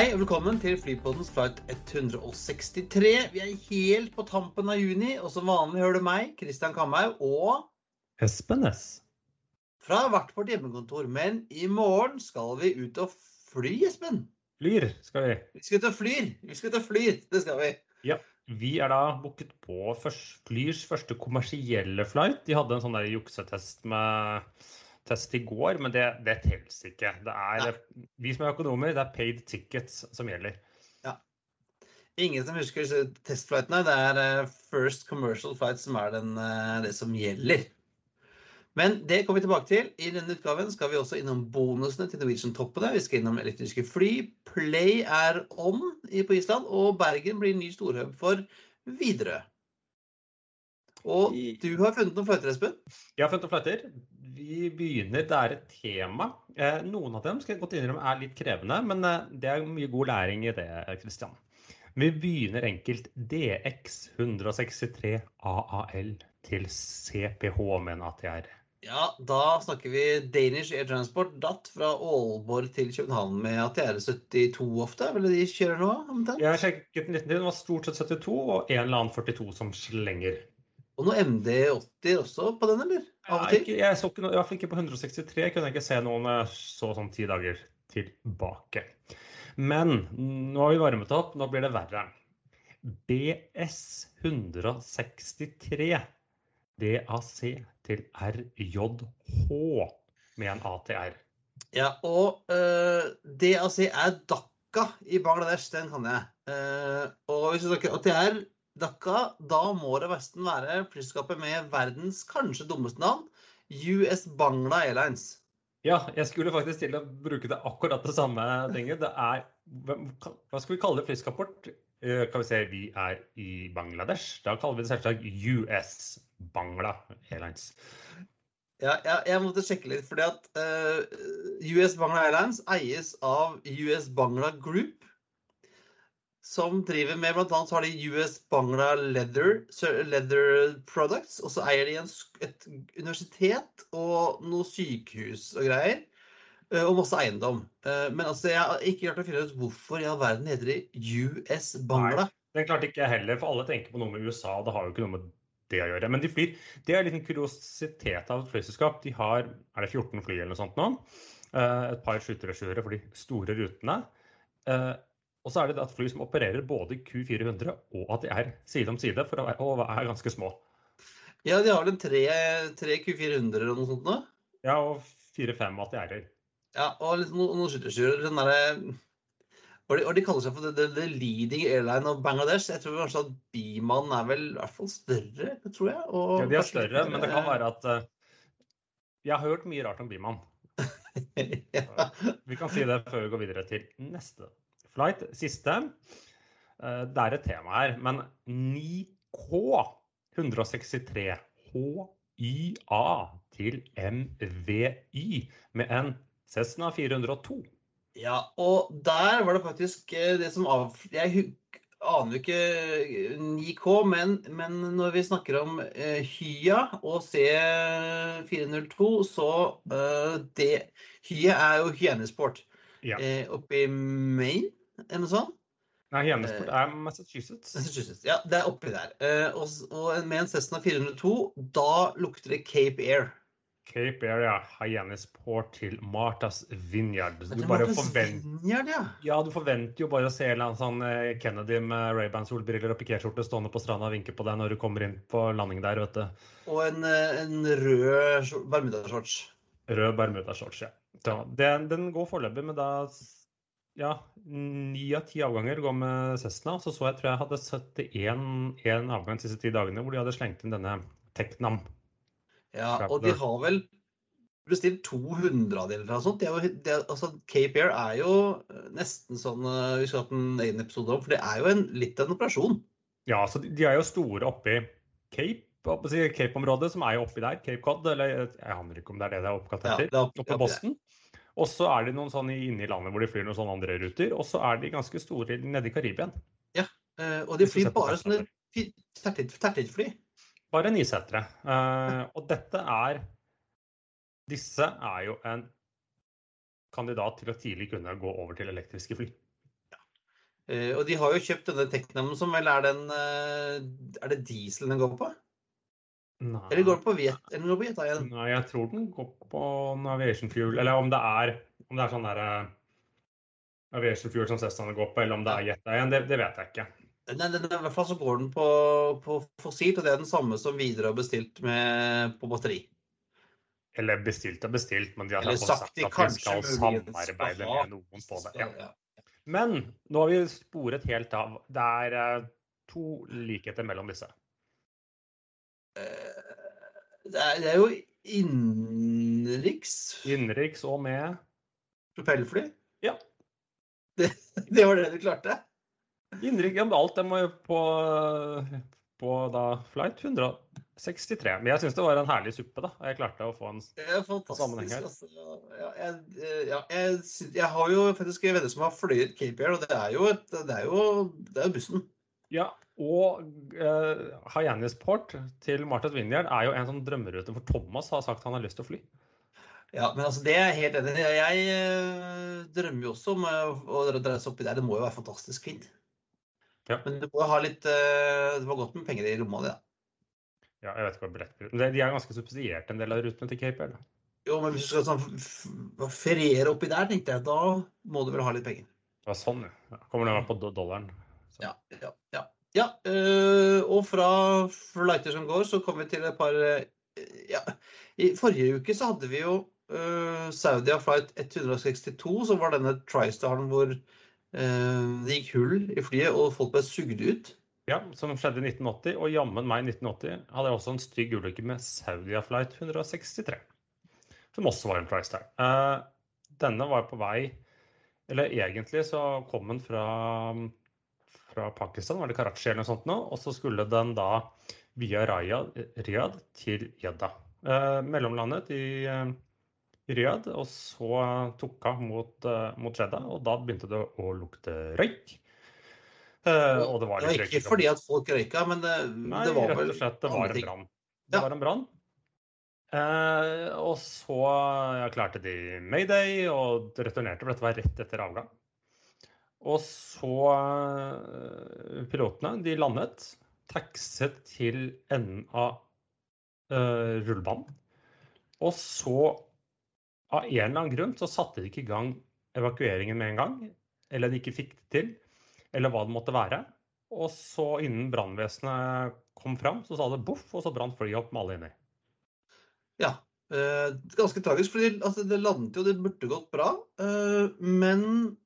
Hei og velkommen til Flypoddens flight 163. Vi er helt på tampen av juni, og som vanlig hører du meg, Christian Kamhaug, og Espen S. fra hvert vårt hjemmekontor. Men i morgen skal vi ut og fly, Espen. Flyr skal vi. Vi skal ut og flyr. Vi skal ut og flyr, det skal vi. Ja. Vi er da booket på først, Flyrs første kommersielle flight. De hadde en sånn der juksetest med test i går, men det, det teller ikke. Det er, vi som er økonomer, det er paid tickets som gjelder. Ja. Ingen som husker testflightene. Det er eh, first commercial flight som er den, eh, det som gjelder. Men det kommer vi tilbake til. I denne utgaven skal vi også innom bonusene til Norwegian-toppene. Vi skal innom elektriske fly. Play er on på Island, og Bergen blir ny storhub for Widerøe. Og du har funnet noen fløyter, Espen? Jeg har funnet noen flighter. Vi begynner, Det er et tema. Eh, noen av dem skal jeg godt innrømme er litt krevende, men eh, det er mye god læring i det. Kristian. Vi begynner enkelt. DX 163 AAL til CPH med en ATR. Ja, da snakker vi Danish Air Transport, DAT fra Aalborg til København med ATR72 ofte. Ville de kjører nå? omtrent? Jeg sjekket den 19, det var stort sett 72 og en eller annen 42 som slenger. Og noe MD80 også på den, eller? Av og til? ikke, jeg så ikke noe, i hvert fall ikke på 163. Kunne jeg ikke se noen eh, så sånn ti dager tilbake. Men nå har vi varmet opp, nå blir det verre. BS 163 DAC til RJH med en ATR. Ja, og uh, DAC er Dhaka i Bangladesh, den kan jeg. Uh, og hvis du snakker ATR Dhaka, da må det nesten være flyselskapet med verdens kanskje dummeste navn, US Bangla Airlines. Ja, jeg skulle faktisk til å bruke det akkurat det samme tinget. Det er Hva skal vi kalle det? Flyskaport? vårt? Kan vi se, vi er i Bangladesh. Da kaller vi det selvsagt US Bangla Airlines. Ja, jeg, jeg måtte sjekke litt, fordi at uh, US Bangla Airlines eies av US Bangla Group, som driver med blant annet så har de US Bangla Leather, Leather Products, og så eier de en, et universitet og noe sykehus og greier, eh, og masse eiendom. Eh, Men altså, jeg har ikke klart å finne ut hvorfor i all verden heter de US Bangla. Nei, det klarte ikke jeg heller, for alle tenker på noe med USA. Det har jo ikke noe med det å gjøre. Men de flyr. Det er en liten kuriositet av et flyselskap. De har er det 14 fly eller noe sånt nå. Eh, Et par skytterregissører for de store rutene. Og så er det et fly som opererer både Q400 og ATR side om side for å være, og er ganske små. Ja, de har vel tre, tre Q400 eller noe sånt nå? Ja, og fire-fem ATR-er. Ja, og liksom noen, noen skytterstyrer. Den derre og de, og de kaller seg for the, the, leading airline of Bangladesh. Jeg tror kanskje at Biman er vel i hvert fall større, tror jeg. Og Ja, de er større, men det kan være at uh, Jeg har hørt mye rart om Biman. ja. Vi kan si det før vi går videre til neste flight. Siste. Eh, Det er et tema her, men 9K 163 HYA til MVY med en Cessna 402. ja, og der var det faktisk eh, det som av... Jeg aner jo ikke eh, 9K, men, men når vi snakker om eh, Hya og C402, så eh, det Hya er jo hyenesport Ja. eh, oppe i Maine, eller noe sånt. Nei, Hjenesport er Massachusetts. Massachusetts. Ja, det er oppi der. Eh, og, og med en Cessna 402, da lukter det Cape Air. Cape Air, ja. Hyannisport til Martas Vineyard. Du bare forventer Vineyard, ja. Ja, du forventer jo bare å se en eller annen sånn eh, Kennedy med Ray-Ban-solbriller og pikéskjorte stående på stranda og vinke på deg når du kommer inn på landing der, vet du. Og en, eh, en rød bermudashorts. Rød bermudashorts, ja. Den, den går foreløpig, men da Ja, ni av ti avganger går med Cessna. Så så jeg tror jeg hadde 71 avgang de siste ti dagene hvor de hadde slengt inn denne Teknam. Ja, og de har vel bestilt 200 av dem eller noe sånt. De, er- altså, Cape Air er jo eh, nesten sånn eh, Vi skal ha en egen episode om, for det er jo en, litt en operasjon. Ja, så de de er jo store oppi Cape, Cape-området, som er jo oppi der. Cape Cod, eller jeg aner ikke om det er det det er oppkalt etter. er Oppe i Boston. Og så er det noen sånn inne i landet hvor de flyr noen sånne andre ruter. Og så er de ganske store nede i Karibia. Ja, og de flyr bare sånne tertidfly. Bare nysettere. Eh, og dette er Disse er jo en kandidat til å tidlig kunne gå over til elektriske fly. Eh, og de har jo kjøpt denne Teknamen som vel er den eh, Er det diesel den går på? Nei. Eller går den på Viet, eller går på Jetta igjen? Nei, jeg tror den går på Aviation Fuel. Eller om det er, om det er sånn derre Aviation Fuel som Cessna går på, eller om det er Jetta igjen, det, det vet jeg ikke. Nei, den, I hvert fall så går den på, på fossilt, og det er den samme som Widerøe har bestilt med, på batteri. Eller bestilt og bestilt, men de har sagt sagt de at vi skal samarbeide skal med noen på det. Ja. Ja. Men nå har vi sporet helt av. Det er eh, to likheter mellom disse. Eh, Det er, det er jo innenriks Innenriks og med propellfly. Ja. Det, det var det du klarte? Innenriks ja, Alt det må jo på, på da flight 163. Men jeg syns det var en herlig suppe, da. Jeg klarte å få en Sammenheng her. Altså. Ja, jeg, eh, ja, jeg, jeg har jo faktisk venner som har fløyet Cape Air, og det er jo, et, det er jo, det er jo bussen. Ja, og uh, Hyannisport til Martha Vinjard er jo en sånn drømmerute, for Thomas har sagt han har lyst til å fly. Ja, men altså, det er jeg helt enig i. Jeg eh, drømmer jo også om eh, å seg oppi der. Det må jo være fantastisk fint. Ja. Men du må ha litt eh, Det var godt med penger i lomma di, da. Ja, jeg vet ikke hva billettpris Men De er ganske subsidiert, en del av rutene til Cape Air. Jo, men hvis du skal sånn feriere oppi der, tenkte jeg, da må du vel ha litt penger. Det var sånn, ja. Kommer det an på dollaren. Så. Ja, ja, ja. Ja øh, og fra flighter som går, så kommer vi til et par øh, Ja, i forrige uke så hadde vi jo øh, Saudia flight 162, som var denne tristaren hvor det gikk hull i flyet, og folk ble sugd ut. Ja, som skjedde i 1980, og jammen meg i 1980 hadde jeg også en stygg ulykke med Saudia Flight 163. Som også var en TriStar. Eh, denne var på vei Eller egentlig så kom den fra, fra Pakistan, var det Karachi eller noe sånt nå, og så skulle den da via Riyadh, til Jeddah. Eh, mellomlandet i, eh, Riyadh, og så tok hun mot, eh, mot Jeddah, og da begynte det å lukte røyk. Eh, og det var Det litt var ikke fordi at folk røyka, men det, Nei, det var rett vel og slett. Det var en brann. Det Ja. var en brann. Eh, og så klarte de mayday og returnerte, for dette var rett etter avgang. Og så eh, Pilotene de landet, taxet til enden av uh, rullebanen. Og så, av en eller annen grunn, så satte de ikke i gang evakueringen med en gang. Eller de ikke fikk det til, eller hva det måtte være. Og så innen brannvesenet kom fram, så sa det boff, og så brant flyet opp med alle inni. Ja. eh, ganske tragisk, for altså, det landet jo, det burde gått bra. eh, men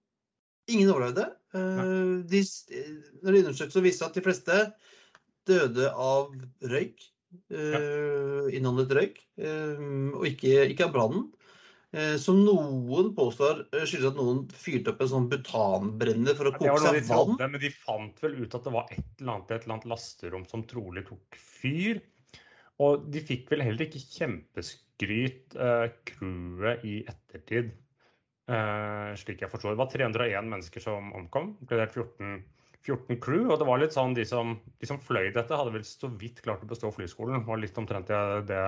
ingen overlevde. Eh, de, eh, når de undersøkte, så viste at de fleste døde av røyk. Uh, innholdet røyk, eh, og ikke, ikke av brannen. Eh, som noen påstår eh, skyldes at noen fyrte opp en sånn butanbrenner for å koke var de seg vann. men de fant vel ut at det var et eller annet, et eller annet lasterom som trolig tok fyr. Og de fikk vel heller ikke kjempeskryt, crewet i ettertid, eh, slik jeg forstår. Det var 301 mennesker som omkom, inkludert 14, 14 crew. Og det var litt sånn, de som, de som fløy dette, hadde vel så vidt klart å bestå flyskolen. Det var litt omtrent det, det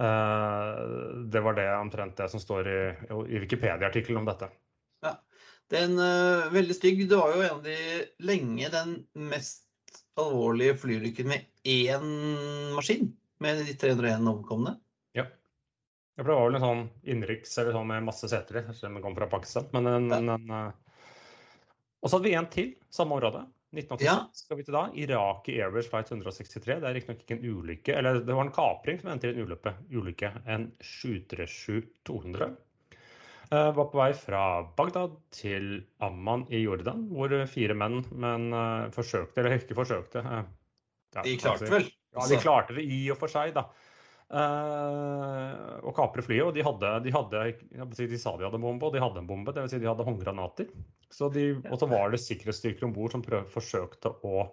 eh, var det omtrent det som står i, i Wikipedia-artikkelen om dette. Ja, Den uh, veldig stygg. Det var jo en av de lenge den mest alvorlige flyulykken med én maskin. Med de 301 omkomne. Ja. For det var vel en sånn innenriks eller sånn med masse seter i, selv om den kom fra Pakistan. Men en, Ja. en, en, eh, Og så hadde vi en til, samme område. 1986 Ja. skal vi til da. Iraki Airways flight 163. Det er riktignok ikke en ulykke, eller det var en kapring som endte i en ulykke. ulykke en 737-200. Uh, var på vei fra Bagdad til Amman i Jordan, hvor fire menn men uh, forsøkte, eller ikke forsøkte uh, ja, De klarte vel. Ja, de klarte det i og for seg, da. Uh, og kapre flyet. Og de hadde, de, hadde si, de sa de hadde bombe, og de hadde en bombe. Dvs. Si de hadde håndgranater. Så de, og så var det sikkerhetsstyrker om bord som prøv, forsøkte å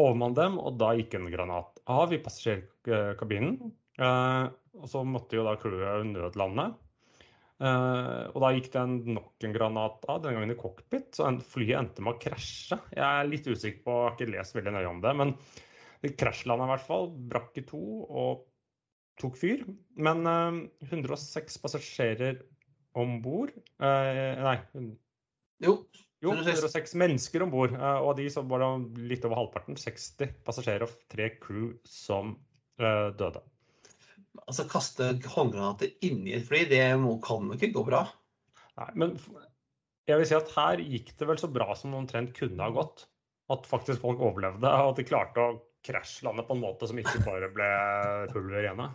overmanne dem, og da gikk en granat av i passasjerkabinen. Uh, og så måtte jo da crewet nødlande. Uh, og da gikk det en, nok en granat av, denne gangen i cockpit, så flyet endte med å krasje. Jeg er litt usikker på, jeg har ikke lest veldig nøye om det, men krasjlandet krasjlanda i hvert fall. Brakk i to og tok fyr. Men uh, eh, 106 passasjerer om bord uh, Nei. Jo. Jo, 106 mennesker om bord. Uh, og av de så var det litt over halvparten, 60 passasjerer og tre crew, som døde. Altså kaste håndgranater inni et fly, det må, kan jo ikke gå bra. Nei, men jeg vil si at her gikk det vel så bra som omtrent kunne ha gått. At faktisk folk overlevde, og at de klarte å krasjlande på en måte som ikke bare ble pulver igjen rene.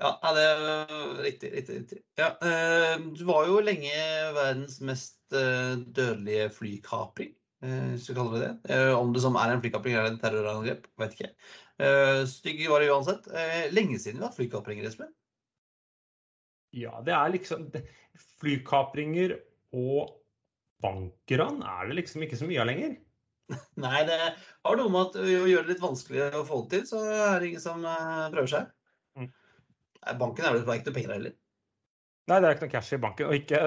Ja, det er riktig. riktig, riktig. Ja, eh, du var jo lenge verdens mest eh, dødelige flykapring, hvis vi kaller det det. Om det som er en flykapring eller en terrorangrep, vet ikke. Stygg var det uansett. Lenge siden vi har hatt flykapringer, Espen? Ja, det er liksom Flykapringer og bankran er det liksom ikke så mye av lenger. Nei, det har noe med at å gjøre det litt vanskeligere å få det til, så er det ingen som prøver seg. Banken er vel ikke noe penger heller? Nei, det er ikke noe cash i banken. Og ikke,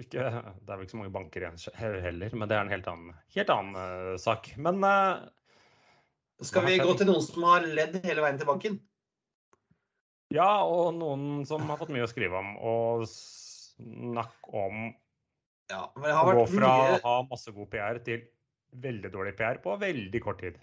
ikke, Det er vel ikke så mange banker igjen heller, men det er en helt annen, helt annen uh, sak. Men uh, Skal vi gå til noen som har ledd hele veien til banken? Ja, og noen som har fått mye å skrive om. Og snakke om ja, å gå fra å ha masse god PR til veldig dårlig PR på veldig kort tid.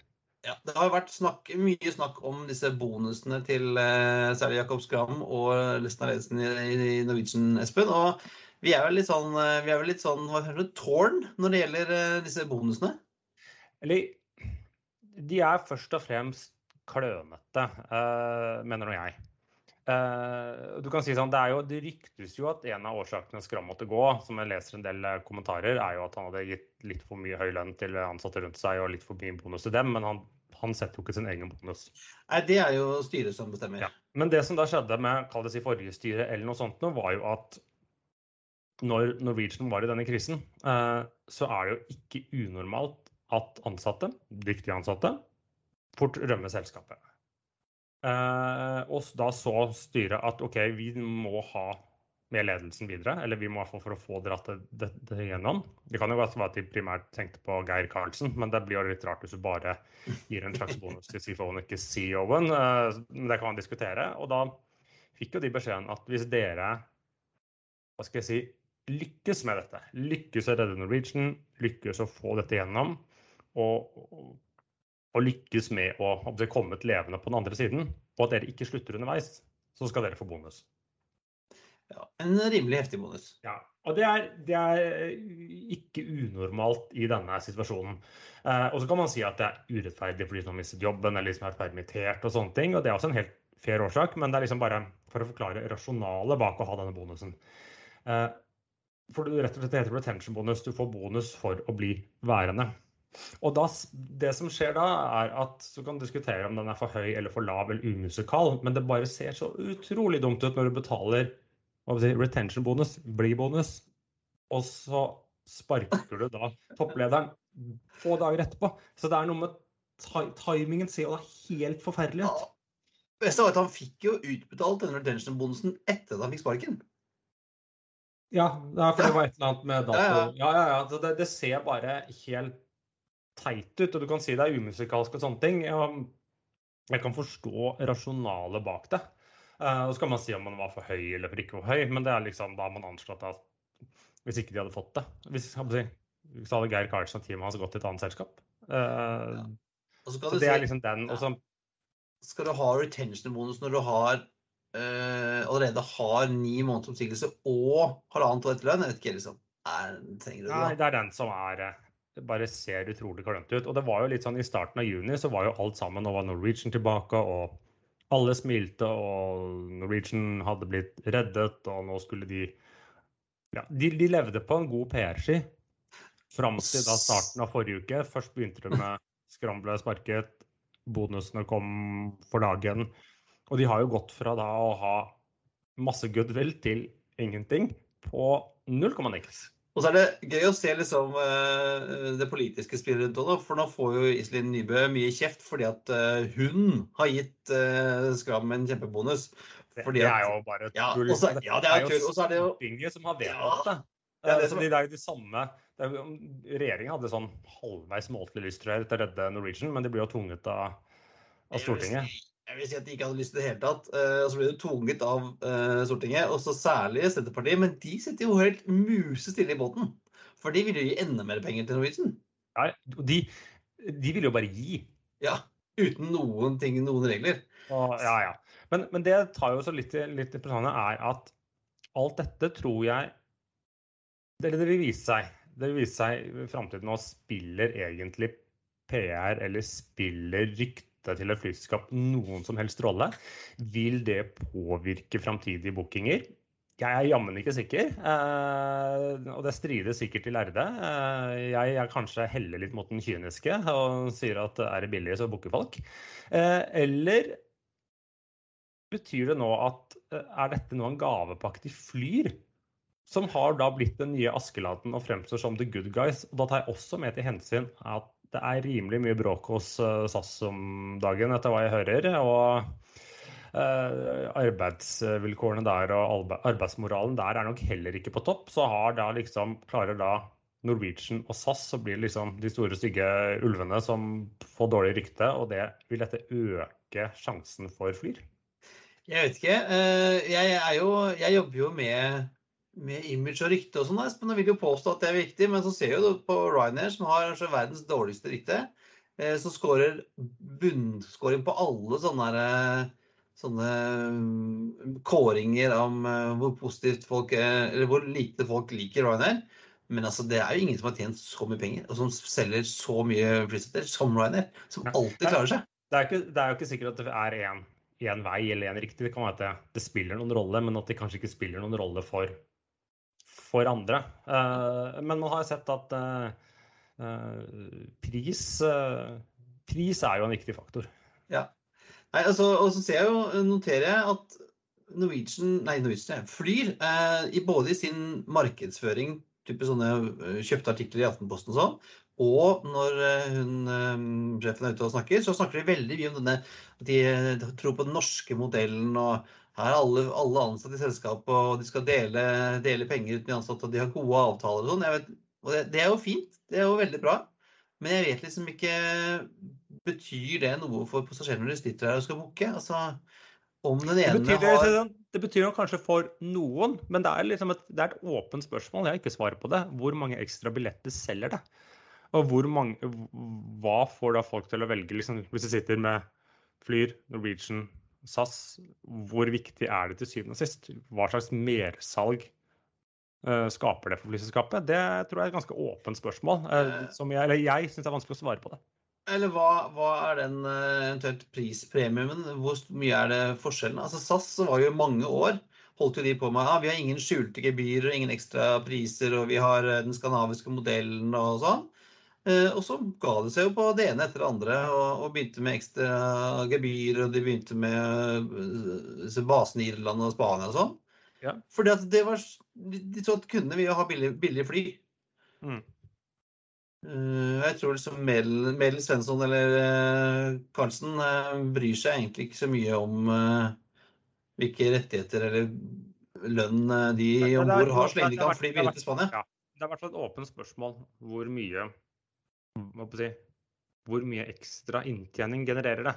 Ja, det har vært snakk, mye snakk om disse bonusene til eh, særlig Jakob Skram og resten av ledelsen i, i Norwegian, Espen. Og vi er vel litt sånn, eh, vi er vel litt sånn hva det, tårn når det gjelder eh, disse bonusene? Eller De er først og fremst klønete, uh, mener nå jeg. Uh, du kan si sånn, Det er jo, det ryktes jo at en av årsakene Skram måtte gå, som jeg leser en del kommentarer, er jo at han hadde gitt litt for mye høy lønn til ansatte rundt seg og litt for mye bonus til dem. Men han, han setter jo ikke sin egen bonus. Nei, Det er jo styret som bestemmer. Ja. Men det som da skjedde med kall det si forrige styre, eller noe sånt, nå, var jo at når Norwegian var i denne krisen, eh, så er det jo ikke unormalt at ansatte, dyktige ansatte, fort rømmer selskapet. Eh, og da så styret at OK, vi må ha med ledelsen videre. Eller vi må i hvert fall for å få dratt det, det, gjennom. Det kan jo være at de primært tenkte på Geir Karlsen, men det blir jo litt rart hvis du bare gir en slags bonus til CFO-en, ikke CEO-en. Eh, men det kan man diskutere. Og da fikk jo de beskjeden at hvis dere hva skal jeg si, lykkes med dette, lykkes å redde Norwegian, lykkes å få dette gjennom, og, og, og lykkes med å, komme ut levende på den andre siden, og at dere ikke slutter underveis, så skal dere få bonus. Ja, En rimelig heftig bonus. Ja, og det er, det er, ikke unormalt i denne situasjonen. Eh, og så kan man si at det er urettferdig fordi noen mistet jobben eller liksom er permittert og sånne ting. Og det er også en helt fair årsak, men det er liksom bare for å forklare rasjonalet bak å ha denne bonusen. Eh, for det rett og slett heter retention bonus. Du får bonus for å bli værende. Og da, Det som skjer da, er at du kan diskutere om den er for høy eller for lav eller umusikal, men det bare ser så utrolig dumt ut når du betaler si, retention bonus bli-bonus, Og så sparker du da topplederen få dager etterpå. Så det er noe med timingen ser jo helt forferdelig ut. Ja. Beste var at han fikk jo utbetalt denne retention-bonusen etter at han fikk sparken. Ja, for det var et eller annet med dato. Ja, ja, ja. Det, det, ser bare helt teit ut. Og du kan si det er umusikalsk og sånne ting. Jeg kan forstå rasjonalet bak det. Uh, og så kan man si om man var for høy eller for ikke for høy, men det er liksom da man anslått at hvis ikke de hadde fått det Hvis, hvis hadde Geir Karlsen og teamet hans gått til et annet selskap. Uh, ja. så, så det si, er liksom den. Ja. Skal du ha retention-bonus når du har uh, allerede har ni måneders oppsigelse og halvannet år etterlønn? Jeg vet ikke, liksom. Er, trenger du det? Nei, det er den som er det bare ser utrolig klønete ut. Og det var jo litt sånn I starten av juni så var jo alt sammen. Nå var Norwegian tilbake, og alle smilte, og Norwegian hadde blitt reddet, og nå skulle de Ja, de, de levde på en god PR-ski fram til da starten av forrige uke. Først begynte det med skramble sparket, bonusene kom for dagen. Og de har jo gått fra da å ha masse goodwill til ingenting på null komma niks. Og så er det gøy å se liksom, eh, det politiske spillet rundt det. for nå får jo Iselin Nybø mye kjeft fordi at eh, hun har gitt uh, Skram en kjempebonus. Fordi det er jo bare tull. Ja, også, ja, det er tull, og så er det jo- Stortinget som har vedtatt det. det er det Eh, som- det er jo de samme er Regjeringen hadde sånn halvveis måltlig lyst til å redde Norwegian, men de blir jo tvunget av, av Stortinget. Jeg vil si at de ikke hadde lyst til det hele tatt. eh, Og så ble det tvunget av eh, Stortinget, og så særlig Senterpartiet. Men de sitter jo helt musestille i båten. For de vil jo gi enda mer penger til Norwegian. Ja, og de, de vil jo bare gi. Ja, uten noen ting, noen regler. Og, ja, ja. Men, men det tar jo så litt, litt interessant er at alt dette tror jeg det, det vil vise seg. Det vil vise seg i framtiden nå spiller egentlig PR eller spiller ryktet til et flyselskap noen som helst rolle. Vil det påvirke framtidige bookinger? Jeg er jammen ikke sikker, eh, og det strides sikkert til lærde. Eh, jeg er kanskje heller litt mot den kyniske og sier at er det billig, så booker folk. Eh, eller betyr det nå at er dette nå en gavepakke til Flyr? Som har da blitt den nye Askeladden og fremstår som the good guys. Og da tar jeg også med til hensyn at det er rimelig mye bråk hos eh, SAS om dagen, etter hva jeg hører. Og eh, arbeidsvilkårene der og arbeidsmoralen der er nok heller ikke på topp. Så har da liksom, klarer da Norwegian og SAS så blir det liksom de store, stygge ulvene som får dårlig rykte, og det vil dette øke sjansen for Flyr? Jeg vet ikke. eh, Jeg, jo, jeg jobber jo med, med image og rykte og sånn, Espen, og vil jo påstå at det er viktig. Men så ser jo du på Ryanair, som har kanskje verdens dårligste rykte, eh, som skårer bunnscoring på alle sånne, her, eh, sånne mm, kåringer om eh, hvor positivt folk eh, Eller hvor lite folk liker Ryanair. Men altså, det er jo ingen som har tjent så mye penger, og som selger så mye flysetter som Ryanair. Som alltid klarer seg. Det er, ikke, det er jo ikke sikkert at det er én vei eller én riktig. Det kan være at det, det spiller noen rolle, men at det kanskje ikke spiller noen rolle for, for andre. Eh, men man har sett at eh, eh, pris, pris er jo en viktig faktor. Ja. Nei, altså, og så ser jeg jo, noterer jeg at Norwegian, nei, Norwegian Flyr, eh, i både i sin markedsføring, type sånne kjøpte artikler i Aftenposten og sånn, og når hun, sjefen er ute og snakker, så snakker de veldig mye om denne at de, tror på den norske modellen, og her er alle, alle ansatte i selskapet, og de skal dele, dele penger uten de ansatte, og de har gode avtaler og sånn. Vet, og det, det er jo fint, det er jo veldig bra. Men jeg vet liksom ikke Betyr det noe for passasjerene når de sitter her og skal booke? Altså, om den Det betyr, har det betyr jo kanskje for noen, men det er, liksom et, det er et åpent spørsmål. Jeg har ikke svar på det. Hvor mange ekstra billetter selger det? Og mange, hva får da folk til å velge, liksom, hvis de sitter med Flyr, Norwegian, SAS? Hvor viktig er det til syvende og sist? Hva slags mersalg eh, skaper det for flyselskapet? Det tror jeg er et ganske åpent spørsmål. eh, som jeg, eller jeg syns det er vanskelig å svare på det. Eller hva, hva er den eh, eventuelt prispremien? Hvor mye er det forskjellen? Altså SAS så var jo mange år holdt jo de på med ja, vi har ingen skjulte gebyrer, ingen ekstra priser, og vi har eh, den skandinaviske modellen og sånn. Eh, og så ga det seg jo på det ene etter det andre, og, og begynte med ekstra gebyr, og de begynte med basen basene i Irland og Spania og sånn. Ja. Fordi at det var De, så at kundene ville ha billig, billig fly. Mm. Eh, Jeg tror liksom Medel, Medel Svensson eller Karlsen eh, bryr seg egentlig ikke så mye om eh, hvilke rettigheter eller lønn eh, de om bord har, så lenge de kan fly billig til Spania. Ja. Det er i hvert fall et åpent spørsmål hvor mye si, hvor mye ekstra inntjening genererer det.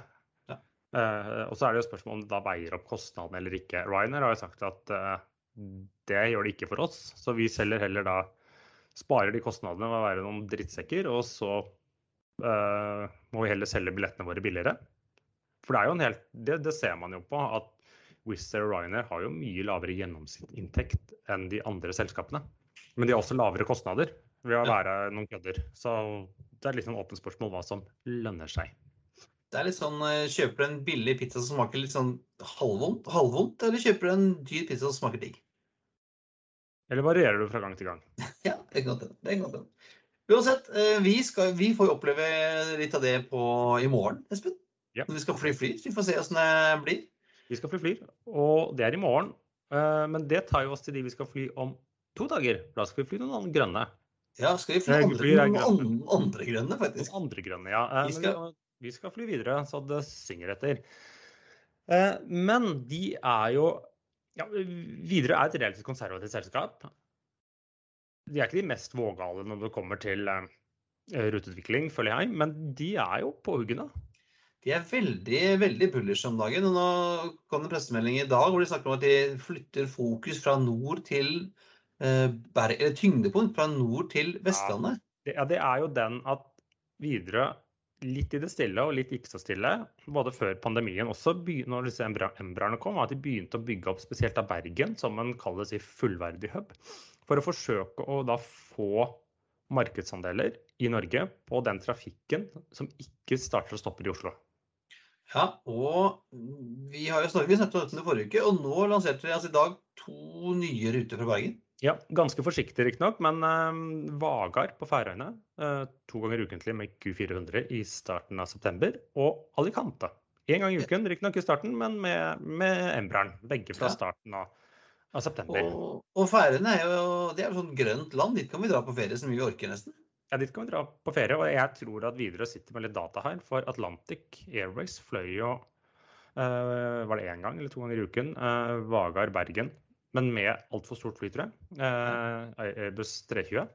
Ja. Uh, og så er det jo spørsmål om det da veier opp kostnadene eller ikke. Ryanair har jo sagt at uh, det gjør det ikke for oss, så vi selger heller da sparer de kostnadene ved å være noen drittsekker, og så uh, må vi heller selge billettene våre billigere. For det er jo en helt, det, det ser man jo på, at Wizz Air og Ryanair har jo mye lavere gjennomsnittsinntekt enn de andre selskapene. Men de har også lavere kostnader ved å være noen kødder. Så det er litt sånn åpent spørsmål hva som lønner seg. Det er litt sånn, eh, Kjøper du en billig pizza som smaker litt sånn halvvondt, halvvondt eller kjøper du en dyr pizza som smaker digg? Eller varierer du fra gang til gang? Ja, det kan godt hende. Uansett, eh, vi, skal, vi får oppleve litt av det på, i morgen, Espen. Ja. Når vi skal fly fly. Vi får se åssen det blir. Vi skal fly Flyr, og det er i morgen. Eh, men det tar jo oss til de vi skal fly om to dager. Da skal vi fly noen grønne. Ja, skal vi fly andre, andre, andre grønne, faktisk? Andre grønne, ja. Eh, Vi skal- Vi, skal fly videre, så det synger etter. Eh, Men de er jo ja, Widerøe er et relativt konservativt selskap. De er ikke de mest vågale når det kommer til eh, ruteutvikling, føler jeg, men de er jo på huggene. De er veldig veldig bullish om dagen. og Nå kom det en pressemelding i dag hvor de snakker om at de flytter fokus fra nord til tyngdepunkt fra nord til Vestlandet. Det, ja, det er jo den at Widerøe litt i det stille og litt ikke så stille, både før pandemien også, når disse embraene kom, at de begynte å bygge opp spesielt av Bergen som en kalles i fullverdig hub, for å forsøke å da få markedsandeler i Norge på den trafikken som ikke starter og stopper i Oslo. Ja, og vi har jo snakket, vi snakket om dette forrige uke, og nå lanserte vi altså i dag to nye ruter fra Bergen. Ja, ganske forsiktig riktignok, men eh, Vagar på Færøyene eh, to ganger ukentlig med Q400 i starten av september, og Alicante. Én gang i uken, riktignok i starten, men med, med Embraeren. Begge fra starten av, av september. Og, og Færøyene er jo det er jo sånn grønt land, dit kan vi dra på ferie så mye vi orker nesten. Ja, Dit kan vi dra på ferie, og jeg tror at Widerøe sitter med litt data her. For Atlantic Airways fløy jo eh, Var det én gang eller to ganger i uken? Uh, Vagar Bergen. Men med altfor stort fly, tror jeg. Airbus 320.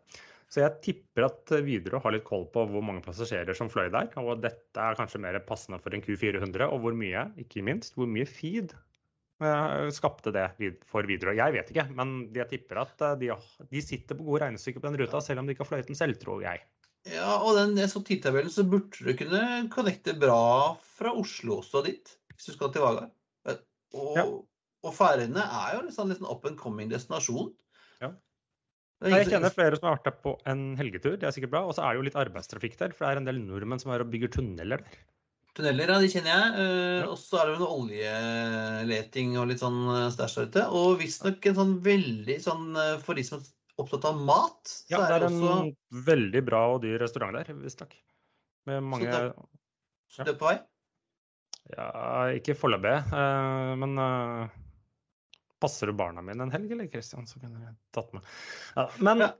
Så jeg tipper at Widerøe har litt koll på hvor mange passasjerer som fløy der. Og dette er kanskje mer passende for en Q400, og hvor mye, ikke minst, hvor mye feed eh, skapte det for Widerøe. Jeg vet ikke, men jeg tipper at eh, de, de sitter på gode regnestykker på den ruta, selv om de ikke har fløyet den selv, tror jeg. Ja, og den jeg så tidtabellen, så burde du kunne connecte bra fra Oslo også dit, hvis du skal til Vagar. Og, Ja. Og Færøyene er jo liksom sånn up and coming destinasjon. Ja. Jeg kjenner flere som har vært der på en helgetur, det er sikkert bra. Og så er det jo litt arbeidstrafikk der, for det er en del nordmenn som er og bygger tunneler der. Tunneler, ja, de kjenner jeg. Eh, Ja. Og så er det jo noe oljeleting og litt sånn eh, stæsj der ute. Og visstnok en sånn veldig sånn eh, For de som er opptatt av mat, så Ja, det er er det en også veldig bra og dyr restaurant der, visstnok. Med mange det- Så det er på vei. Ja, ikke foreløpig, men Passer du barna mine en helg, eller Christian? Så kunne jeg tatt med. Ja, men Ja.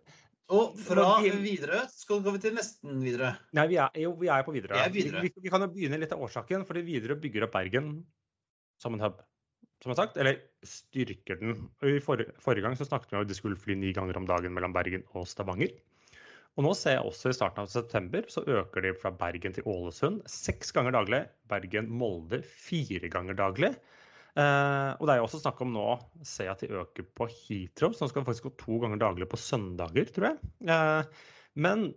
Og fra Widerøe skal vi til nesten Widerøe. Nei, vi er, jo, vi er på Widerøe. Vi. Vi, vi, kan jo begynne litt av årsaken, fordi Widerøe bygger opp Bergen som en hub. Som sagt, eller styrker den. I forrige, forrige gang så snakket vi om at de skulle fly ni ganger om dagen mellom Bergen og Stavanger. Og nå ser jeg også i starten av september så øker de fra Bergen til Ålesund seks ganger daglig. Bergen-Molde fire ganger daglig. Eh, og det er jo også snakk om nå, ser jeg at de øker på Heathrow, så nå skal de faktisk gå to ganger daglig på søndager, tror jeg. Eh, men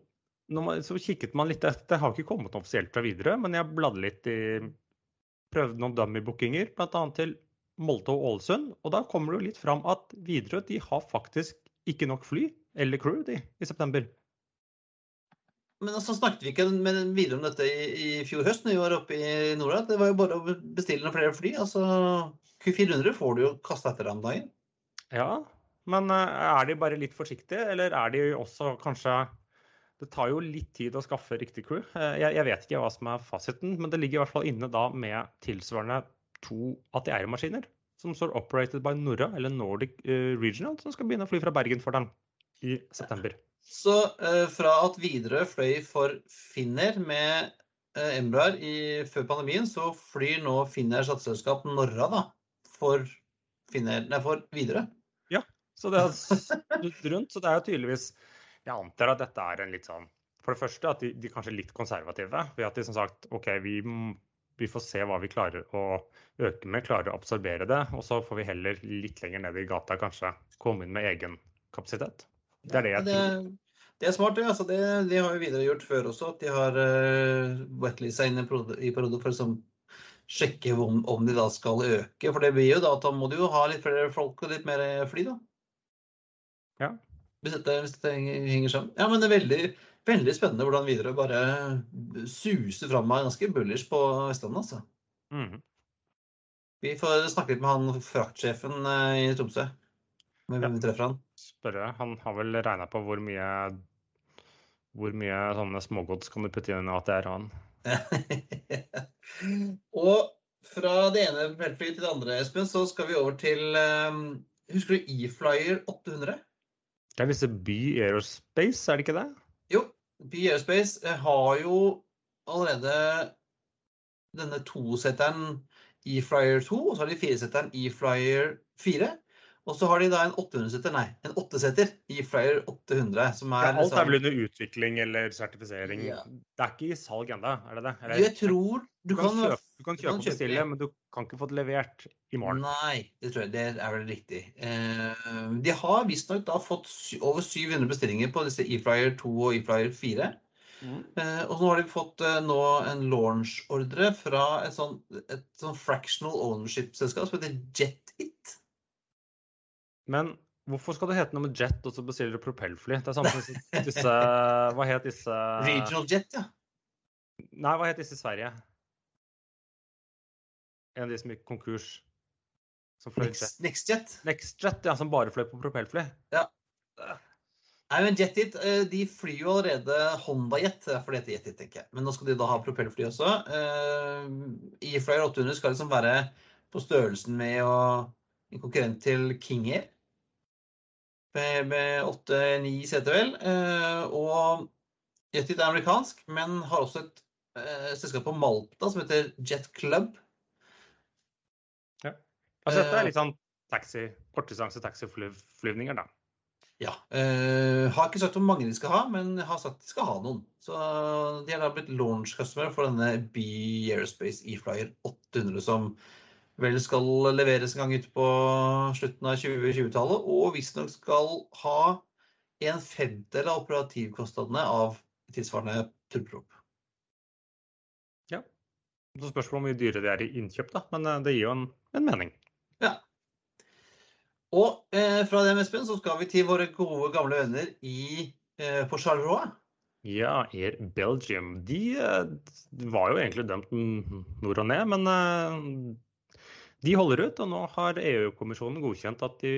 man, så kikket man litt etter, det har ikke kommet noe offisielt fra Widerøe, men jeg bladde litt i Prøvde noen dummy-bookinger, bl.a. til Molde og Ålesund. Og da kommer det jo litt fram at Widerøe de har faktisk ikke nok fly eller crew de, i september. Men altså snakket vi ikke med videre om dette i, i fjor høst når vi var oppe i Norda. Det var jo bare å bestille noen flere fly. Altså Q400 får du jo kasta etter deg om dagen. Ja, men eh, er de bare litt forsiktige, eller er de også kanskje Det tar jo litt tid å skaffe riktig crew. Eh, Jeg, jeg vet ikke hva som er fasiten, men det ligger i hvert fall inne da med tilsvarende to ATR-maskiner som står operated by Norra, eller Nordic eh, Regional, som skal begynne å fly fra Bergen for dem i september. Så eh, fra at Widerøe fløy for Finner med eh, Embraer før pandemien, så flyr nå Finners datterselskap Norra da, for, Finner, nei, for Widerøe. Så det er rundt. Så det er jo tydeligvis Jeg antar at dette er en litt sånn For det første at de, de kanskje er litt konservative. Ved at de som sagt OK, vi, vi får se hva vi klarer å øke med, klarer å absorbere det. Og så får vi heller litt lenger ned i gata kanskje komme inn med egen kapasitet. Det er det jeg tror. det er smart, det. Altså, det. De har jo videre gjort før også. At de har uh, wetlisa inn i periode, for å liksom sjekke om, om de da skal øke. For det blir jo da at da må du jo ha litt flere folk og litt mer fly, da. Ja. Hvis dette, hvis dette henger henger sammen. Ja, men det er veldig, veldig spennende hvordan videre bare suser fram av ganske bullish på Vestlandet, altså. Mhm. Vi får snakke litt med han fraktsjefen eh, i Tromsø. Når vi treffer han. Spørre. Han har vel regna på hvor mye hvor mye sånne smågods kan du putte inn i ATR-en? og fra det ene feltflyet til det andre, Espen, så skal vi over til um, Husker du E-Flyer 800? Det er disse By Aerospace, er det ikke det? Jo, By Aerospace eh, har jo allerede denne toseteren E-Flyer 2, og så har de fireseteren E-Flyer 4. Og så har de da en 800-setter, nei, en 8-setter E-Flyer 800, som er Ja, alt er vel under utvikling eller sertifisering. Ja. Det er ikke i salg ennå, er det det? Eller- Jeg tror du du kan, kan kjøpe, du kan kjøpe og bestille, kjøpe. men du kan ikke få det levert i morgen. Nei, det tror jeg det er vel riktig. Eh, de har visstnok da fått over 700 bestillinger på disse E-Flyer 2 og E-Flyer 4. Eh, og så har de fått eh, nå en launch-ordre fra sånn, et sånn fractional ownership-selskap som heter JetIt. Men hvorfor skal det hete noe med jet, og så bestiller du propellfly? Det er samme som disse- Hva het disse Regional Jet, ja. Nei, hva het disse i Sverige? En av de som gikk konkurs. Som fløy jet. Next, NextJet. NextJet, ja, som bare fløy på propellfly. Ja. Nei, men JetIt eh, de flyr jo allerede Honda-jet, det er det heter JetIt, tenker jeg. Men nå skal de da ha propellfly også. I E-Flyer 800 skal liksom være på størrelsen med å, en konkurrent til King Air. Med, åtte-ni seter, vel. Eh, og JetIt er amerikansk, men har også et eh, selskap på Malta som heter Jet Club. Ja. Altså, dette Eh. er litt sånn taxi, kortdistanse taxiflyvninger, da. Ja. Uh, har ikke sagt hvor mange de skal ha, men har sagt de skal ha noen. Så de har da blitt launch customer for denne B Aerospace E-Flyer 800, som vel skal leveres en gang ut på slutten av 2020-tallet, og visstnok skal ha en femtedel av operativkostnadene av tilsvarende turboprop. Så spørs det hvor mye dyrere de er i innkjøp, da. Men eh, det gir jo en, en mening. Ja. Og eh, fra det, Espen, så skal vi til våre gode, gamle venner i, eh, på Charleroi. Ja, Air Belgium. De de var jo egentlig dømt nord og ned, men eh, de holder ut. Og nå har EU-kommisjonen godkjent at de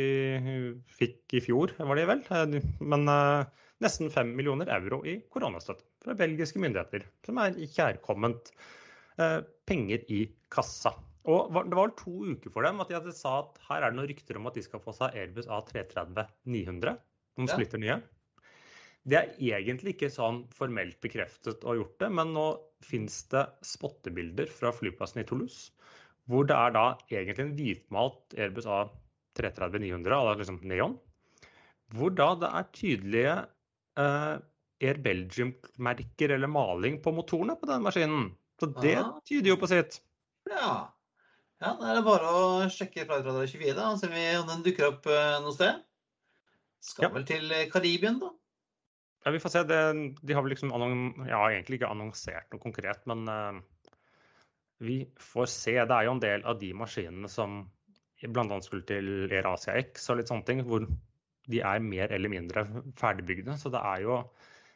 fikk i fjor, var det vel, eh, men eh, nesten 5 millioner euro i koronastøtte fra belgiske myndigheter. Som er kjærkomment eh, penger i kassa. Og det var to uker for dem at de hadde sa at her er det noen rykter om at de skal få seg Airbus A330-900. Noen Ja. splitter nye. Det er egentlig ikke sånn formelt bekreftet og gjort det, men nå fins det spottebilder fra flyplassen i Toulouse, hvor det er da egentlig en hvitmalt Airbus A330-900, altså liksom neon, hvor da det er tydelige eh, Air Belgium-merker eller maling på motorene på den maskinen. Så det Aha. tyder jo på sitt. Ja. ja, da er det bare å sjekke Flightradar 24, da, og se om den dukker opp eh, noe sted. Skal Ja. vel til Karibien, da. Ja, vi får se. Det, de har vel liksom ja, egentlig ikke annonsert noe konkret, men eh, vi får se. Det er jo en del av de maskinene som bl.a. skulle til Erasia X og litt sånne ting, hvor de er mer eller mindre ferdigbygde. Så det er jo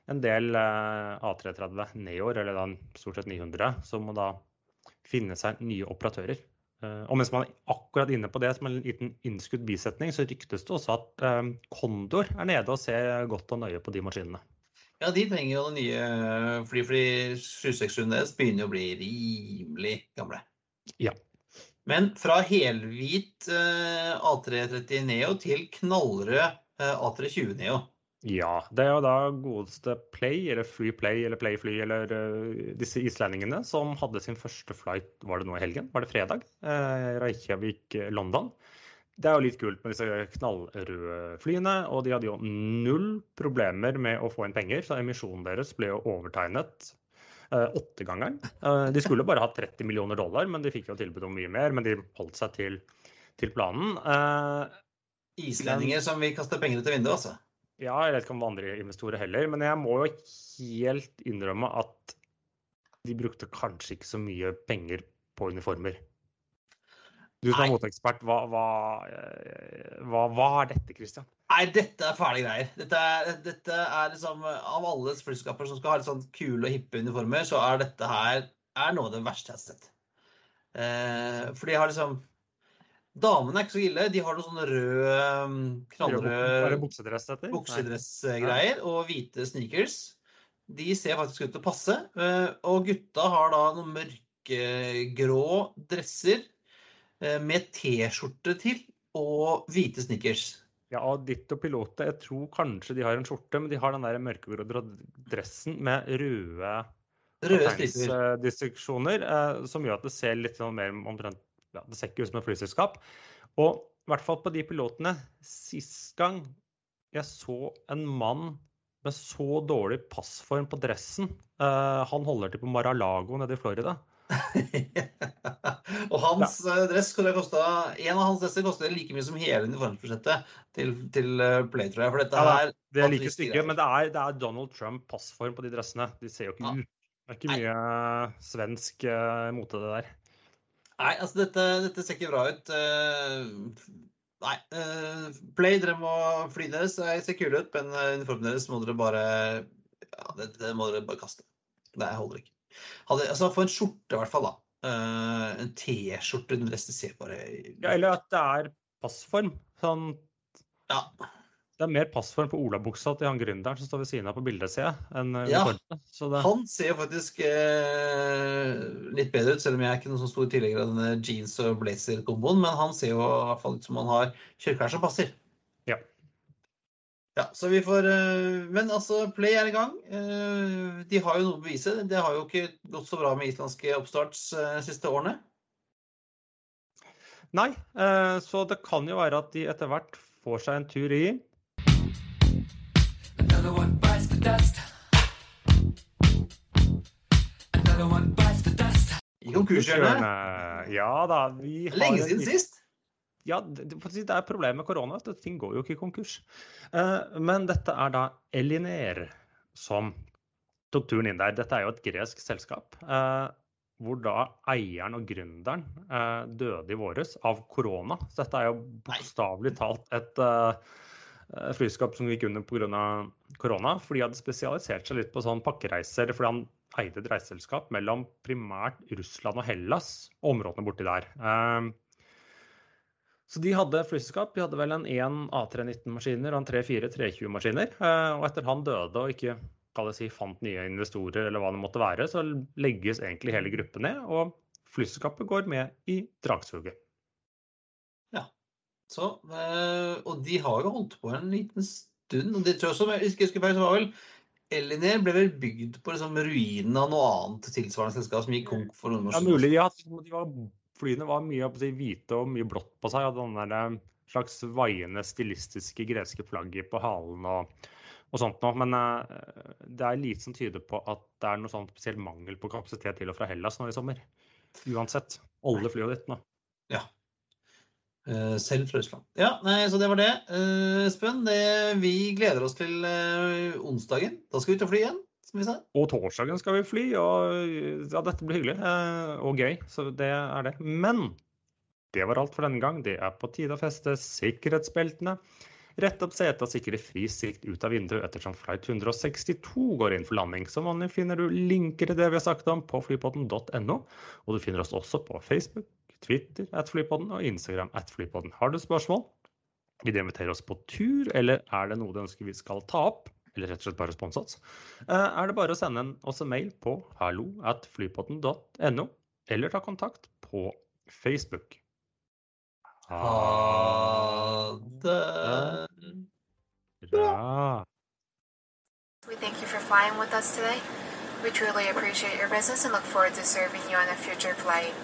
en del eh, A330 Neoer, eller da stort sett 900, som må da finne seg nye operatører. Eh, og mens man er akkurat inne på det som en liten innskudd bisetning, så ryktes det også at Kondor Condor er nede og ser godt og nøye på de maskinene. Ja, de trenger jo det nye fly, fordi 767 deres begynner å bli rimelig gamle. Ja. Men fra helhvit eh, A330 Neo til knallrød eh, A320 Neo. Ja, det er jo da godeste Play, eller Free Play, eller Play Fly, eller uh, disse islendingene som hadde sin første flight, var det nå i helgen? Var det fredag? Uh, Reykjavik-London. Det er jo litt kult med disse knallrøde flyene, og de hadde jo null problemer med å få inn penger, så emisjonen deres ble jo overtegnet uh, åttegangeren. Uh, de skulle bare ha 30 millioner dollar, men de fikk jo tilbud om mye mer, men de holdt seg til, til planen. Uh, Islendinger som vil kaste penger ut av vinduet, altså. ja, jeg vet ikke om andre investorer heller, men jeg må jo helt innrømme at de brukte kanskje ikke så mye penger på uniformer. Du som er moteekspert, hva, hva, eh, hva, hva er dette, Christian? Nei, dette er fæle greier. Dette er, dette er liksom Av alle flyskaper som skal ha litt sånn kule og hippe uniformer, så er dette her er noe av det verste jeg har sett. Eh, for de har liksom Damene er ikke så ille. De har noe sånn rød, um, Er knallrød? Nei. buksedressgreier og hvite sneakers. De ser faktisk ut til å passe. Eh, Og gutta har da noen mørke mørkegrå dresser med T-skjorte til og hvite snickers. Ja, og ditt og pilotet, Jeg tror kanskje de har en skjorte, men de har den der mørkegrå dressen med røde Røde striper. eh, som gjør at det ser litt sånn mer omtrent ja, Det ser ikke ut som et flyselskap. Og i hvert fall på de pilotene Sist gang jeg så en mann med så dårlig passform på dressen eh, Han holder til på Mar-a-Lago nede i Florida. og hans ja. dress kunne kosta En av hans dresser koster like mye som hele uniformsbudsjettet til, til eh, Play, tror jeg. For dette Ja, Det er like stygge, men det er, det er Donald Trump-passform på de dressene. De ser jo ikke Ja. ut. Det er ikke mye Nei. svensk uh, mote, det der. Nei, altså dette, dette ser ikke bra ut. Uh, Nei. Uh, Play, dere må fly deres. Det ser kule ut, men eh, uniformen deres må dere bare Ja, det, det må dere bare kaste. Det holder ikke. Hadde, altså Få en skjorte, i hvert fall. da. Uh, en T-skjorte Den resten ser bare Ja, eller at det er passform. Sånn, Ja. det er mer passform på olabuksa til han gründeren som står ved siden av på bildet, ser jeg, eh, Ja. det, Han ser faktisk eh, litt bedre ut, selv om jeg er ikke noen sånn stor tilhenger av denne jeans- og blazer-komboen. Men han ser jo i hvert fall ut som han har kjøreklær som passer. Ja. Så vi får eh, Men altså, Play er i gang. Eh, de har jo noe å bevise. Det har jo ikke gått så bra med islandske oppstarts eh, de siste årene. nei, eh, så det kan jo være at de etter hvert får seg en tur i Another one bites the dust. Another one bites the dust. I konkurshjørnet. Ja da. Vi har Lenge siden sist. Ja, det, er problemet med korona. Ting går jo ikke i konkurs. Eh, men dette er da Eliner som tok turen inn der. Dette er jo et gresk selskap. eh, hvor da eieren og gründeren eh, døde i våres av korona. Så dette er jo bokstavelig talt et flyskap som gikk under pga. korona. For de hadde spesialisert seg litt på sånn pakkereiser. Fordi han eide et reiseselskap mellom primært Russland og Hellas og områdene borti der. Så de hadde flyselskap. De hadde vel en 1 A319-maskiner og en 3-4 320-maskiner. Eh, Og etter han døde og ikke si, fant nye investorer, eller hva det måtte være, så legges egentlig hele gruppen ned. Og flyselskapet går med i dragsuget. Så, eh, og de har jo holdt på en liten stund. og de tror også, jeg husker, jeg var vel Eliner ble vel bygd på liksom ruinen av noe annet tilsvarende selskap som gikk konk for noen år Ja, siden. mulig. Ja, de var, flyene var mye på hvite og mye blått på seg. Hadde den eh, slags vaiende, stilistiske greske flagget på halen og, og sånt noe. Men eh, det er lite som tyder på at det er noe sånn spesiell mangel på kapasitet til og fra Hellas nå i sommer. Uansett. Alle flyene ditt dit nå. Ja. selv fra Russland. Ja, nei, så det var det. Eh, Espen, uh, vi gleder oss til eh, onsdagen. Da skal vi ut og fly igjen. Og torsdagen skal vi fly, og ja, dette blir hyggelig eh, og gøy. Så det er det. Men det var alt for denne gang. Det er på tide å feste sikkerhetsbeltene. Rett opp og sikre fri sikt ut av vinduet ettersom flight 162 går inn for landing. Som vanlig finner du linker til det vi har sagt om på flypodden.no. Og du finner oss også på Facebook, Twitter at flypodden og Instagram at flypodden. Har du spørsmål? Vil du invitere oss på tur, eller er det noe du ønsker vi skal ta opp? Eller rett og slett bare sponse oss? Eh, er det bare å sende en, oss en mail på hallo at flypodden.no, eller ta kontakt på Facebook. Ha det. Bra. We thank you for flying with us today. We truly appreciate your business and look forward to serving you on a future flight.